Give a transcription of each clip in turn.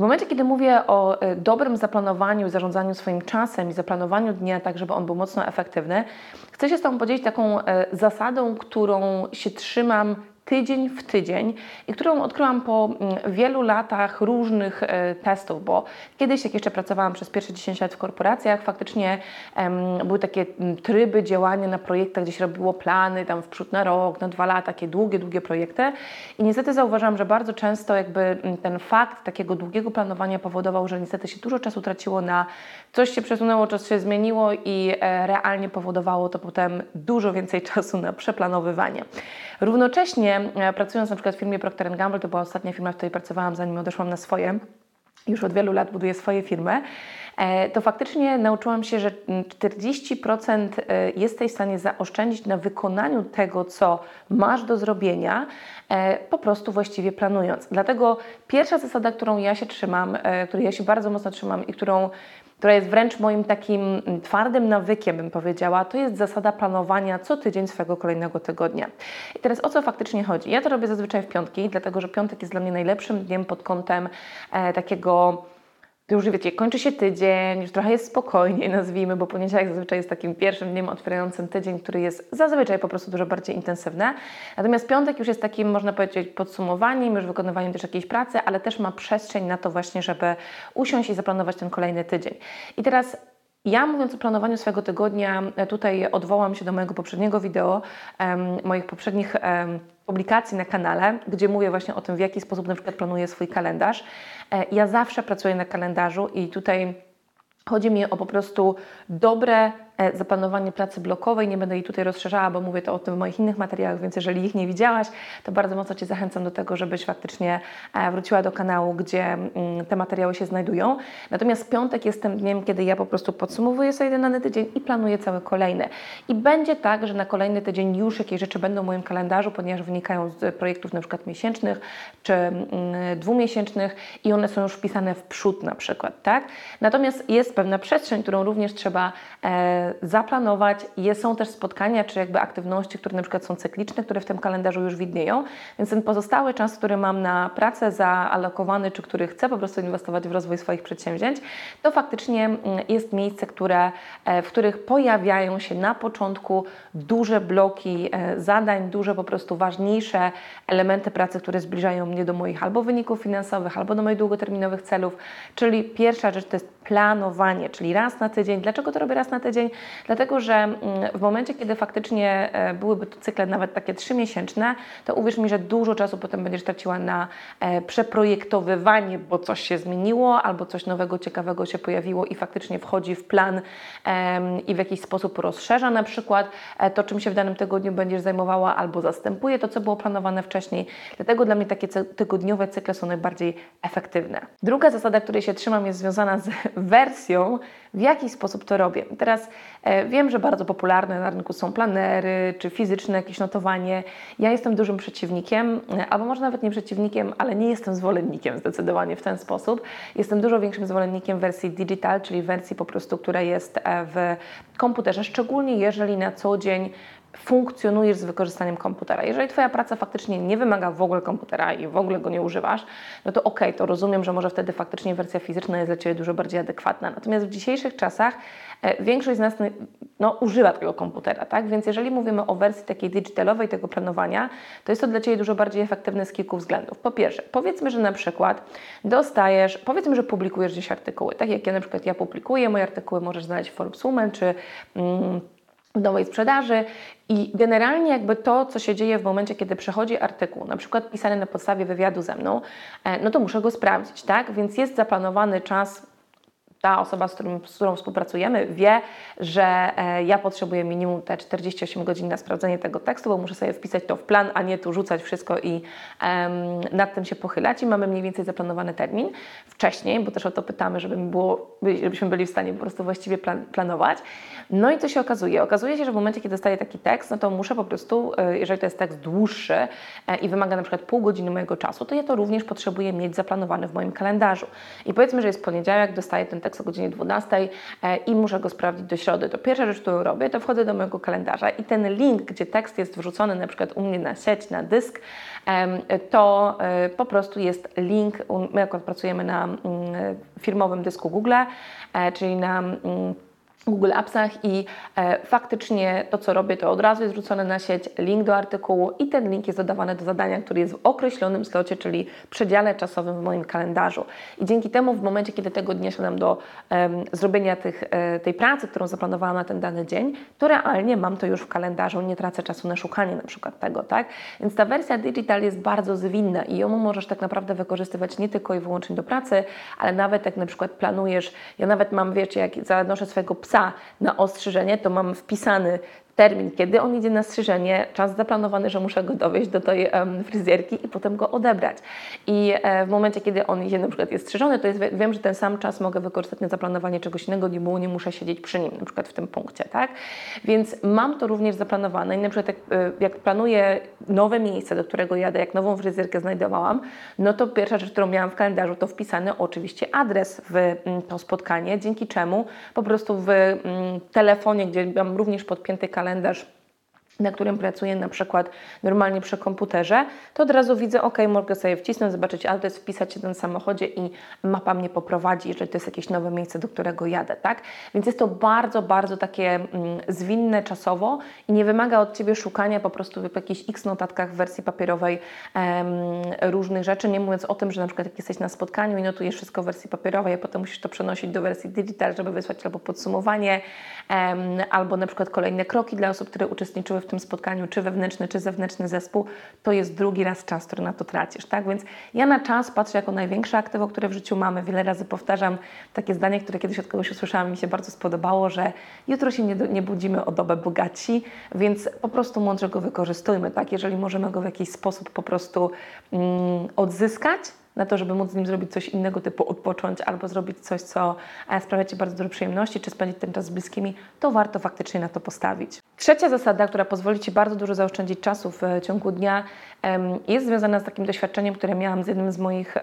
W momencie, kiedy mówię o y, dobrym zaplanowaniu, zarządzaniu swoim czasem i zaplanowaniu dnia tak, żeby on był mocno efektywny, chcę się z Tobą podzielić taką y, zasadą, którą się trzymam tydzień w tydzień i którą odkryłam po mm, wielu latach różnych e, testów, bo kiedyś, jak jeszcze pracowałam przez pierwsze 10 lat w korporacjach, faktycznie um, były takie mm, tryby działania na projektach, gdzie się robiło plany tam w przód na rok, na dwa lata, takie długie, długie projekty i niestety zauważam, że bardzo często jakby mm, ten fakt takiego długiego planowania powodował, że niestety się dużo czasu traciło na coś się przesunęło, coś się zmieniło i e, realnie powodowało to potem dużo więcej czasu na przeplanowywanie. Równocześnie e, pracując na przykład w firmie Procter Gamble, to była ostatnia firma, w której pracowałam zanim odeszłam na swoje, już od wielu lat buduję swoje firmy, e, to faktycznie nauczyłam się, że 40% e, jesteś w stanie zaoszczędzić na wykonaniu tego, co masz do zrobienia, po prostu właściwie planując. Dlatego pierwsza zasada, którą ja się trzymam, której ja się bardzo mocno trzymam i którą która jest wręcz moim takim twardym nawykiem, bym powiedziała, to jest zasada planowania co tydzień swojego kolejnego tygodnia. I teraz o co faktycznie chodzi? Ja to robię zazwyczaj w piątki, dlatego że piątek jest dla mnie najlepszym dniem pod kątem e, takiego to już wiecie, kończy się tydzień, już trochę jest spokojniej, nazwijmy, bo poniedziałek zazwyczaj jest takim pierwszym dniem otwierającym tydzień, który jest zazwyczaj po prostu dużo bardziej intensywny. Natomiast piątek już jest takim, można powiedzieć, podsumowaniem, już wykonywaniem też jakiejś pracy, ale też ma przestrzeń na to właśnie, żeby usiąść i zaplanować ten kolejny tydzień. I teraz ja mówiąc o planowaniu swojego tygodnia, tutaj odwołam się do mojego poprzedniego wideo, moich poprzednich publikacji na kanale, gdzie mówię właśnie o tym, w jaki sposób na przykład planuję swój kalendarz. E, ja zawsze pracuję na kalendarzu i tutaj chodzi mi o po prostu dobre E, zaplanowanie pracy blokowej. Nie będę jej tutaj rozszerzała, bo mówię to o tym w moich innych materiałach, więc jeżeli ich nie widziałaś, to bardzo mocno Cię zachęcam do tego, żebyś faktycznie e, wróciła do kanału, gdzie mm, te materiały się znajdują. Natomiast piątek jest tym dniem, kiedy ja po prostu podsumowuję sobie dany tydzień i planuję cały kolejny. I będzie tak, że na kolejny tydzień już jakieś rzeczy będą w moim kalendarzu, ponieważ wynikają z projektów na przykład miesięcznych czy mm, dwumiesięcznych i one są już wpisane w przód na przykład, tak? Natomiast jest pewna przestrzeń, którą również trzeba e, zaplanować. Są też spotkania, czy jakby aktywności, które na przykład są cykliczne, które w tym kalendarzu już widnieją, więc ten pozostały czas, który mam na pracę zaalokowany, czy który chcę po prostu inwestować w rozwój swoich przedsięwzięć, to faktycznie mm, jest miejsce, które, e, w których pojawiają się na początku duże bloki e, zadań, duże po prostu ważniejsze elementy pracy, które zbliżają mnie do moich albo wyników finansowych, albo do moich długoterminowych celów. Czyli pierwsza rzecz to jest planowanie, czyli raz na tydzień. Dlaczego to robię raz na tydzień? Dlatego, że mm, w momencie, kiedy faktycznie e, byłyby to cykle nawet takie trzymiesięczne, to uwierz mi, że dużo czasu potem będziesz traciła na e, przeprojektowywanie, bo coś się zmieniło albo coś nowego, ciekawego się pojawiło i faktycznie wchodzi w plan i w jakiś sposób rozszerza na przykład e, to, czym się w danym tygodniu będziesz zajmowała albo zastępuje to, co było planowane wcześniej. Dlatego dla mnie takie tygodniowe cykle są najbardziej efektywne. Druga zasada, której się trzymam, jest związana z wersją, w jaki sposób to robię. Teraz wiem, że bardzo popularne na rynku są planery czy fizyczne jakieś notowanie. Ja jestem dużym przeciwnikiem, e, albo może nawet nie przeciwnikiem, ale nie jestem zwolennikiem zdecydowanie w ten sposób. Jestem dużo większym zwolennikiem wersji digital, czyli wersji po prostu, która jest e, w komputerze, szczególnie jeżeli na co dzień funkcjonujesz z wykorzystaniem komputera. Jeżeli Twoja praca faktycznie nie wymaga w ogóle komputera i w ogóle go nie używasz, no to okej, okay, to rozumiem, że może wtedy faktycznie wersja fizyczna jest dla Ciebie dużo bardziej adekwatna. Natomiast w dzisiejszych czasach e, większość z nas no, używa tego komputera, tak? Więc jeżeli mówimy o wersji takiej digitalowej tego planowania, to jest to dla Ciebie dużo bardziej efektywne z kilku względów. Po pierwsze, powiedzmy, że na przykład dostajesz, powiedzmy, że publikujesz gdzieś artykuły, tak jak ja na przykład ja publikuję, moje artykuły możesz znaleźć w Forbes Woman czy... Mm, w nowej sprzedaży i generalnie jakby to, co się dzieje w momencie, kiedy przechodzi artykuł, na przykład pisany na podstawie wywiadu ze mną, e, no to muszę go sprawdzić, tak? Więc jest zaplanowany czas ta osoba, z, którym, z którą współpracujemy, wie, że e, ja potrzebuję minimum te 48 godzin na sprawdzenie tego tekstu, bo muszę sobie wpisać to w plan, a nie tu rzucać wszystko i nad tym się pochylać. I mamy mniej więcej zaplanowany termin wcześniej, bo też o to pytamy, żeby było, żebyśmy byli w stanie po prostu właściwie plan, planować. No i co się okazuje? Okazuje się, że w momencie, kiedy dostaję taki tekst, no to muszę po prostu, e, jeżeli to jest tekst dłuższy e, i wymaga na przykład pół godziny mojego czasu, to ja to również potrzebuję mieć zaplanowany w moim kalendarzu. I powiedzmy, że jest poniedziałek, dostaję ten tekst o godzinie 12 e, i muszę go sprawdzić do środy. To pierwsza rzecz, którą robię, to wchodzę do mojego kalendarza i ten link, gdzie tekst jest wrzucony na przykład u mnie na sieć, na dysk, to po prostu jest link, my akurat pracujemy na mm, firmowym dysku Google, czyli na mm, Google Appsach i e, faktycznie to, co robię, to od razu jest wrzucone na sieć, link do artykułu i ten link jest dodawany do zadania, który jest w określonym slocie, czyli przedziale czasowym w moim kalendarzu. I dzięki temu w momencie, kiedy tego dnia siadam do zrobienia tych, e, tej pracy, którą zaplanowałam na ten dany dzień, to realnie mam to już w kalendarzu, nie tracę czasu na szukanie na przykład tego, tak? Więc ta wersja digital jest bardzo zwinna i ją możesz tak naprawdę wykorzystywać nie tylko i wyłącznie do pracy, ale nawet jak na przykład planujesz, ja nawet mam, wiecie, jak zanoszę swojego psa psa na ostrzyżenie, to mam wpisany termin, kiedy on idzie na strzyżenie, czas zaplanowany, że muszę go dowieść do tej fryzjerki i potem go odebrać. I e, w momencie, kiedy on idzie, na przykład jest strzyżony, to jest, wiem, że ten sam czas mogę wykorzystać na zaplanowanie czegoś innego, nie, było, nie muszę siedzieć przy nim, na przykład w tym punkcie, tak? Więc mam to również zaplanowane i na przykład jak, e, jak planuję nowe miejsce, do którego jadę, jak nową fryzjerkę znajdowałam, no to pierwsza rzecz, którą miałam w kalendarzu, to wpisany oczywiście adres w to spotkanie, dzięki czemu po prostu w telefonie, gdzie mam również podpięty kalendarz, kalendarz na którym pracuję na przykład normalnie przy komputerze, to od razu widzę, ok, mogę sobie wcisnąć, zobaczyć adres, wpisać się w samochodzie i mapa mnie poprowadzi, jeżeli to jest jakieś nowe miejsce, do którego jadę, tak? Więc jest to bardzo, bardzo takie mm, zwinne czasowo i nie wymaga od Ciebie szukania po prostu w jakichś x notatkach w wersji papierowej em, różnych rzeczy, nie mówiąc o tym, że na przykład jak jesteś na spotkaniu i notujesz wszystko w wersji papierowej, a potem musisz to przenosić do wersji digital, żeby wysłać albo podsumowanie, em, albo na przykład kolejne kroki dla osób, które uczestniczyły w tym spotkaniu, czy wewnętrzny, czy zewnętrzny zespół, to jest drugi raz czas, który na to tracisz, tak? Więc ja na czas patrzę jako największe aktywo, które w życiu mamy. Wiele razy powtarzam takie zdanie, które kiedyś od kogoś usłyszałam mi się bardzo spodobało, że jutro się nie, nie budzimy o dobę bogaci, więc po prostu mądrze go wykorzystujmy, tak? Jeżeli możemy go w jakiś sposób po prostu mm, odzyskać, na to, żeby móc z nim zrobić coś innego, typu odpocząć albo zrobić coś, co e, sprawia Ci bardzo duże przyjemności, czy spędzić ten czas z bliskimi, to warto faktycznie na to postawić. Trzecia zasada, która pozwoli Ci bardzo dużo zaoszczędzić czasu w e, ciągu dnia, jest związana z takim doświadczeniem, które miałam z jednym z moich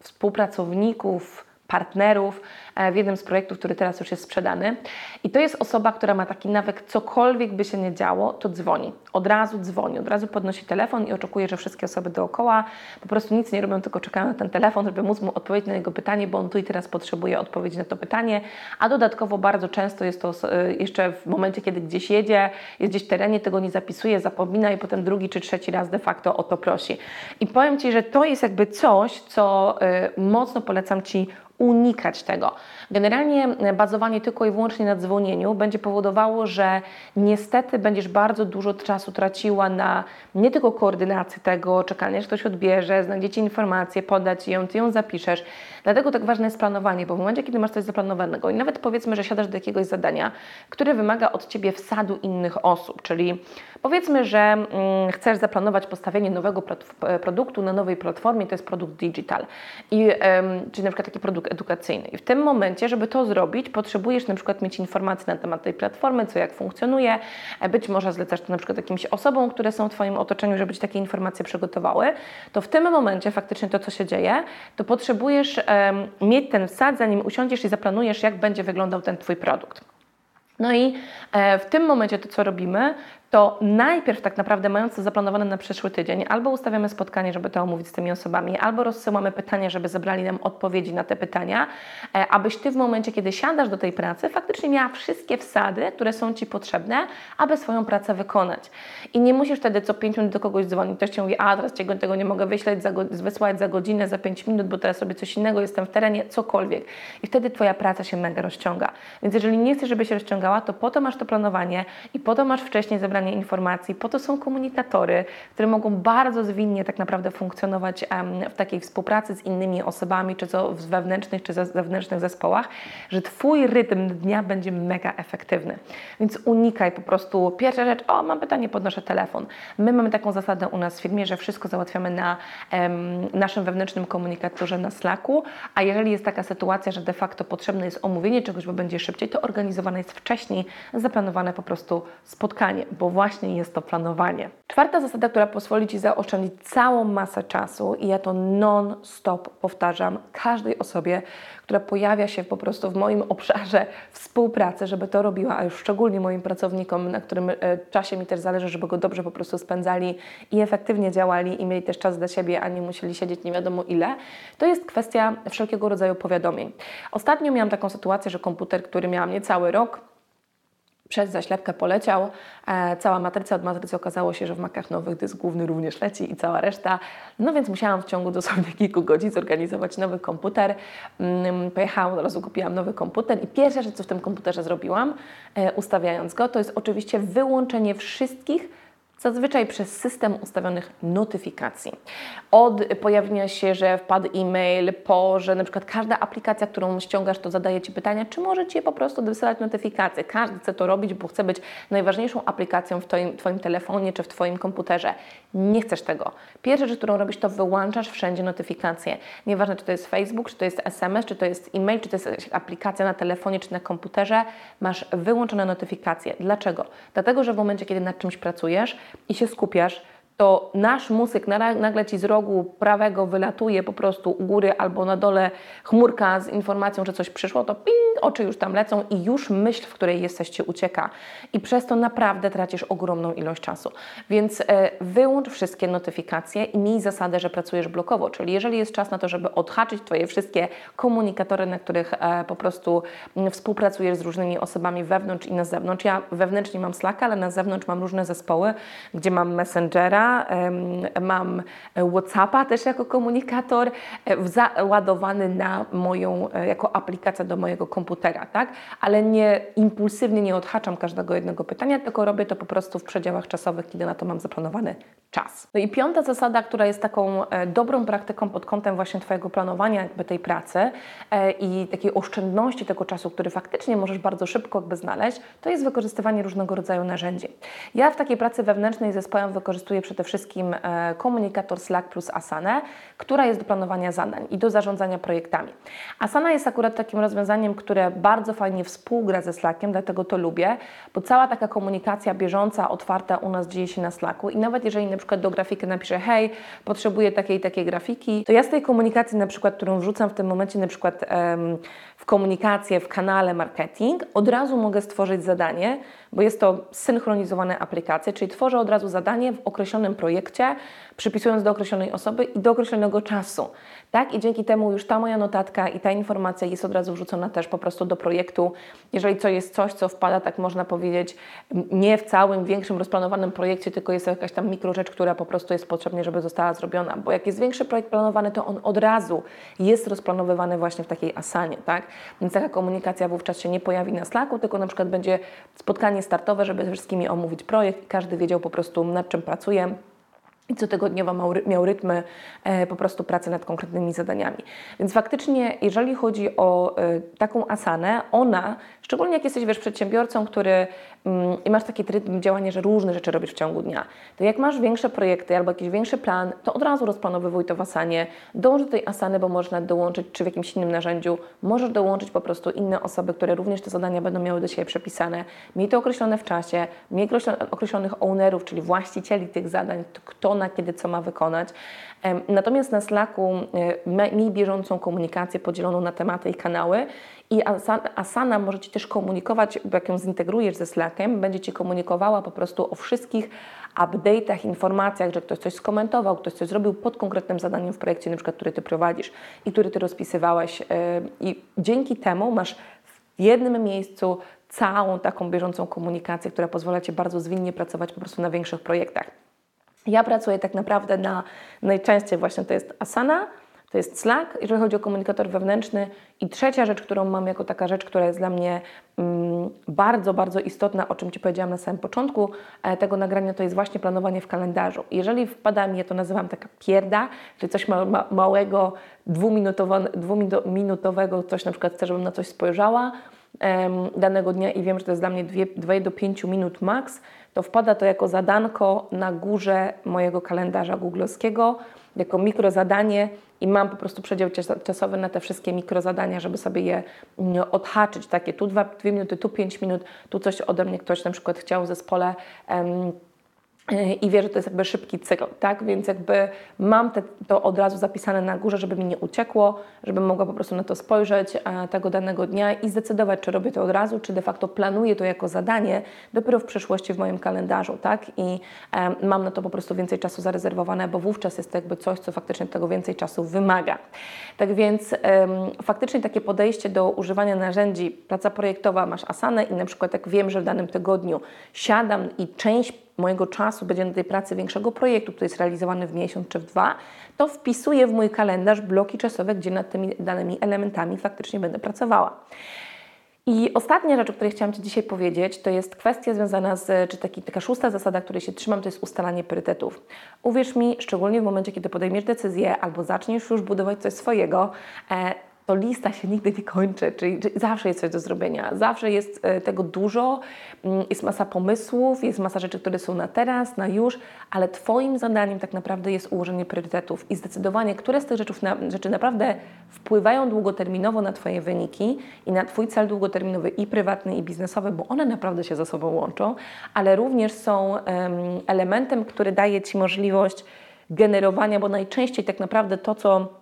współpracowników, partnerów e, w jednym z projektów, który teraz już jest sprzedany. I to jest osoba, która ma taki nawyk, cokolwiek by się nie działo, to dzwoni. Od razu dzwoni, od razu podnosi telefon i oczekuje, że wszystkie osoby dookoła po prostu nic nie robią, tylko czekają na ten telefon, żeby móc mu odpowiedzieć na jego pytanie, bo on tu i teraz potrzebuje odpowiedzi na to pytanie. A dodatkowo bardzo często jest to e, jeszcze w momencie, kiedy gdzieś jedzie, jest gdzieś w terenie, tego nie zapisuje, zapomina i potem drugi czy trzeci raz de facto o to prosi. I powiem Ci, że to jest jakby coś, co y, mocno polecam Ci unikać tego. Generalnie bazowanie tylko i wyłącznie na dzwonieniu będzie powodowało, że niestety będziesz bardzo dużo czasu traciła na nie tylko koordynację tego, czekanie, że ktoś odbierze, znajdziecie informację, podać ją, ty ją zapiszesz. Dlatego tak ważne jest planowanie, bo w momencie, kiedy masz coś zaplanowanego i nawet powiedzmy, że siadasz do jakiegoś zadania, które wymaga od Ciebie wsadu innych osób, czyli powiedzmy, że mm, chcesz zaplanować postawienie nowego produktu na nowej platformie, to jest produkt digital, I, czyli na przykład taki produkt edukacyjny. I w tym momencie, żeby to zrobić, potrzebujesz na przykład mieć informacje na temat tej platformy, co jak funkcjonuje, e, być może zlecasz to na przykład jakimś osobom, które są w Twoim otoczeniu, żeby Ci takie informacje przygotowały, to w tym momencie faktycznie to, co się dzieje, to potrzebujesz mieć ten wsad, zanim usiądziesz i zaplanujesz, jak będzie wyglądał ten Twój produkt. No i e, w tym momencie to, co robimy, to najpierw tak naprawdę mając to zaplanowane na przyszły tydzień, albo ustawiamy spotkanie, żeby to omówić z tymi osobami, albo rozsyłamy pytania, żeby zebrali nam odpowiedzi na te pytania, e, abyś Ty w momencie, kiedy siadasz do tej pracy, faktycznie miała wszystkie wsady, które są Ci potrzebne, aby swoją pracę wykonać. I nie musisz wtedy co 5 minut do kogoś dzwonić, ktoś Ci mówi, a teraz Cię tego nie mogę wyśleć, za, wysłać za godzinę, za 5 minut, bo teraz sobie coś innego, jestem w terenie, cokolwiek. I wtedy Twoja praca się mega rozciąga. Więc jeżeli nie chcesz, żeby się rozciągała, to po to masz to planowanie i po to masz wcześniej zebranie informacji, po to są komunikatory, które mogą bardzo zwinnie tak naprawdę funkcjonować w takiej współpracy z innymi osobami, czy to w wewnętrznych, czy zewnętrznych zespołach, że Twój rytm dnia będzie mega efektywny. Więc unikaj po prostu, pierwsza rzecz, o mam pytanie, podnoszę telefon. My mamy taką zasadę u nas w firmie, że wszystko załatwiamy na em, naszym wewnętrznym komunikatorze na Slacku, a jeżeli jest taka sytuacja, że de facto potrzebne jest omówienie czegoś, bo będzie szybciej, to organizowane jest wcześniej, zaplanowane po prostu spotkanie, bo właśnie jest to planowanie. Czwarta zasada, która pozwoli Ci zaoszczędzić całą masę czasu i ja to non-stop powtarzam każdej osobie, która pojawia się po prostu w moim obszarze współpracy, żeby to robiła, a już szczególnie moim pracownikom, na którym e, czasie mi też zależy, żeby go dobrze po prostu spędzali i efektywnie działali i mieli też czas dla siebie, a nie musieli siedzieć nie wiadomo ile, to jest kwestia wszelkiego rodzaju powiadomień. Ostatnio miałam taką sytuację, że komputer, który miałam niecały rok, przez zaślepkę poleciał. E, cała matryca od matrycy okazało się, że w makach nowych dysk główny również leci i cała reszta. No więc musiałam w ciągu dosłownie kilku godzin zorganizować nowy komputer. Mm, pojechałam, od razu kupiłam nowy komputer i pierwsza rzecz, co w tym komputerze zrobiłam, e, ustawiając go, to jest oczywiście wyłączenie wszystkich zazwyczaj przez system ustawionych notyfikacji. Od pojawienia się, że wpadł e-mail, po, że na przykład każda aplikacja, którą ściągasz, to zadaje Ci pytania, czy może Ci po prostu wysyłać notyfikacje. Każdy chce to robić, bo chce być najważniejszą aplikacją w twoim, twoim telefonie czy w Twoim komputerze. Nie chcesz tego. Pierwsza rzecz, którą robisz, to wyłączasz wszędzie notyfikacje. Nieważne, czy to jest Facebook, czy to jest SMS, czy to jest e-mail, czy to jest aplikacja na telefonie, czy na komputerze, masz wyłączone notyfikacje. Dlaczego? Dlatego, że w momencie, kiedy nad czymś pracujesz, i się skupiasz, to nasz muzyk nagle ci z rogu prawego wylatuje po prostu u góry albo na dole chmurka z informacją, że coś przyszło, to ping, oczy już tam lecą i już myśl, w której jesteście, ucieka. I przez to naprawdę tracisz ogromną ilość czasu. Więc e, wyłącz wszystkie notyfikacje i miej zasadę, że pracujesz blokowo, czyli jeżeli jest czas na to, żeby odhaczyć Twoje wszystkie komunikatory, na których e, po prostu współpracujesz z różnymi osobami wewnątrz i na zewnątrz. Ja wewnętrznie mam Slacka, ale na zewnątrz mam różne zespoły, gdzie mam Messengera, mam WhatsAppa też jako komunikator e, załadowany na moją, e, jako aplikacja do mojego komputera, tak? Ale nie impulsywnie nie odhaczam każdego jednego pytania, tylko robię to po prostu w przedziałach czasowych, kiedy na to mam zaplanowany czas. No i piąta zasada, która jest taką e, dobrą praktyką pod kątem właśnie Twojego planowania jakby tej pracy i takiej oszczędności tego czasu, który faktycznie możesz bardzo szybko jakby znaleźć, to jest wykorzystywanie różnego rodzaju narzędzi. Ja w takiej pracy wewnętrznej z zespołem wykorzystuję przede wszystkim e, komunikator Slack plus Asana, która jest do planowania zadań i do zarządzania projektami. Asana jest akurat takim rozwiązaniem, które bardzo fajnie współgra ze Slackiem, dlatego to lubię, bo cała taka komunikacja bieżąca, otwarta u nas dzieje się na Slacku i nawet jeżeli na przykład do grafiki napiszę hej, potrzebuję takiej takiej grafiki, to ja z tej komunikacji na przykład, którą wrzucam w tym momencie na przykład w komunikację w kanale marketing, od razu mogę stworzyć zadanie, bo jest to synchronizowane aplikacje, czyli tworzę od razu zadanie w określonym projekcie, przypisując do określonej osoby i do określonego czasu. Tak? I dzięki temu już ta moja notatka i ta informacja jest od razu wrzucona też po prostu do projektu. Jeżeli to jest coś, co wpada, tak można powiedzieć, nie w całym większym rozplanowanym projekcie, tylko jest jakaś tam mikrorzecz, która po prostu jest potrzebna, żeby została zrobiona. Bo jak jest większy projekt planowany, to on od razu jest rozplanowywany właśnie w takiej asanie, tak? Więc taka komunikacja wówczas się nie pojawi na Slacku, tylko na przykład będzie spotkanie startowe, żeby ze wszystkimi omówić projekt i każdy wiedział po prostu nad czym pracuje i cotygodniowo miał rytmy e, po prostu pracy nad konkretnymi zadaniami. Więc faktycznie, jeżeli chodzi o e, taką asanę, ona, szczególnie jak jesteś wiesz, przedsiębiorcą, który i masz taki rytm działania, że różne rzeczy robisz w ciągu dnia, to jak masz większe projekty albo jakiś większy plan, to od razu rozplanowywuj to w asanie, dąż do tej asany, bo można dołączyć, czy w jakimś innym narzędziu, możesz dołączyć po prostu inne osoby, które również te zadania będą miały do siebie przepisane, miej to określone w czasie, miej określonych ownerów, czyli właścicieli tych zadań, kto na kiedy co ma wykonać. Natomiast na Slacku e, miej bieżącą komunikację podzieloną na tematy i kanały i Asana może Ci też komunikować, jak ją zintegrujesz ze Slackiem, będzie Ci komunikowała po prostu o wszystkich update'ach, informacjach, że ktoś coś skomentował, ktoś coś zrobił pod konkretnym zadaniem w projekcie, na przykład, który Ty prowadzisz i który Ty rozpisywałeś. E, I dzięki temu masz w jednym miejscu całą taką bieżącą komunikację, która pozwala Ci bardzo zwinnie pracować po prostu na większych projektach. Ja pracuję tak naprawdę na najczęściej właśnie to jest Asana, To jest Slack, jeżeli chodzi o komunikator wewnętrzny. I trzecia rzecz, którą mam jako taka rzecz, która jest dla mnie mm, bardzo, bardzo istotna, o czym Ci powiedziałam na samym początku e, tego nagrania, to jest właśnie planowanie w kalendarzu. Jeżeli wpada mi, ja to nazywam taka pierda, czyli coś ma, ma, małego, dwuminutowego, coś na przykład chcę, żebym na coś spojrzała danego dnia i wiem, że to jest dla mnie 2 do 5 minut max, to wpada to jako zadanko na górze mojego kalendarza googlowskiego, jako mikrozadanie i mam po prostu przedział czas- czasowy na te wszystkie mikrozadania, żeby sobie je mm, odhaczyć. Takie tu 2 minuty, tu 5 minut, tu coś ode mnie ktoś na przykład chciał w zespole. em, i wie, że to jest jakby szybki cykl, tak? Więc jakby mam te, to od razu zapisane na górze, żeby mi nie uciekło, żebym mogła po prostu na to spojrzeć e, tego danego dnia i zdecydować, czy robię to od razu, czy de facto planuję to jako zadanie dopiero w przyszłości w moim kalendarzu, tak? I e, mam na to po prostu więcej czasu zarezerwowane, bo wówczas jest to jakby coś, co faktycznie tego więcej czasu wymaga. Tak więc em, faktycznie takie podejście do używania narzędzi, praca projektowa, masz asanę i na przykład jak wiem, że w danym tygodniu siadam i część mojego czasu będzie na tej pracy większego projektu, który jest realizowany w miesiąc czy w dwa, to wpisuję w mój kalendarz bloki czasowe, gdzie nad tymi danymi elementami faktycznie będę pracowała. I ostatnia rzecz, o której chciałam Ci dzisiaj powiedzieć, to jest kwestia związana z, czy taki, taka szósta zasada, której się trzymam, to jest ustalanie priorytetów. Uwierz mi, szczególnie w momencie, kiedy podejmiesz decyzję albo zaczniesz już budować coś swojego, e, to lista się nigdy nie kończy, czyli, czyli zawsze jest coś do zrobienia, zawsze jest e, tego dużo, mm, jest masa pomysłów, jest masa rzeczy, które są na teraz, na już, ale Twoim zadaniem tak naprawdę jest ułożenie priorytetów i zdecydowanie, które z tych rzeczy, na, rzeczy naprawdę wpływają długoterminowo na Twoje wyniki i na Twój cel długoterminowy i prywatny, i biznesowy, bo one naprawdę się ze sobą łączą, ale również są em, elementem, który daje Ci możliwość generowania, bo najczęściej tak naprawdę to, co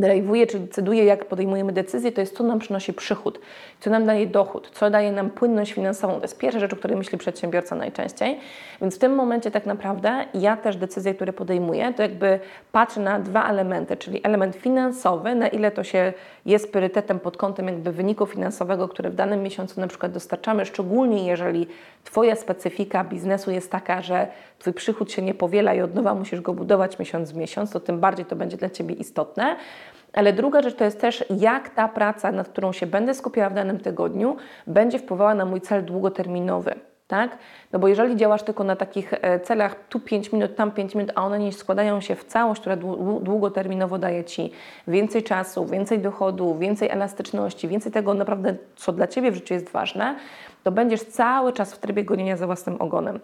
drive'uje, czy decyduje, jak podejmujemy decyzje, to jest co nam przynosi przychód, co nam daje dochód, co daje nam płynność finansową. To jest pierwsza rzecz, o której myśli przedsiębiorca najczęściej. Więc w tym momencie tak naprawdę ja też decyzje, które podejmuję, to jakby patrzę na dwa elementy, czyli element finansowy, na ile to się jest priorytetem pod kątem jakby wyniku finansowego, który w danym miesiącu na przykład dostarczamy, szczególnie jeżeli Twoja specyfika biznesu jest taka, że Twój przychód się nie powiela i od nowa musisz go budować miesiąc w miesiąc, to tym bardziej to będzie dla Ciebie istotne. Ale druga rzecz to jest też, jak ta praca, nad którą się będę skupiała w danym tygodniu, będzie wpływała na mój cel długoterminowy. Tak? No bo jeżeli działasz tylko na takich e, celach, tu 5 minut, tam 5 minut, a one nie składają się w całość, która dłu- długoterminowo daje Ci więcej czasu, więcej dochodu, więcej elastyczności, więcej tego naprawdę, co dla Ciebie w życiu jest ważne, to będziesz cały czas w trybie gonienia za własnym ogonem.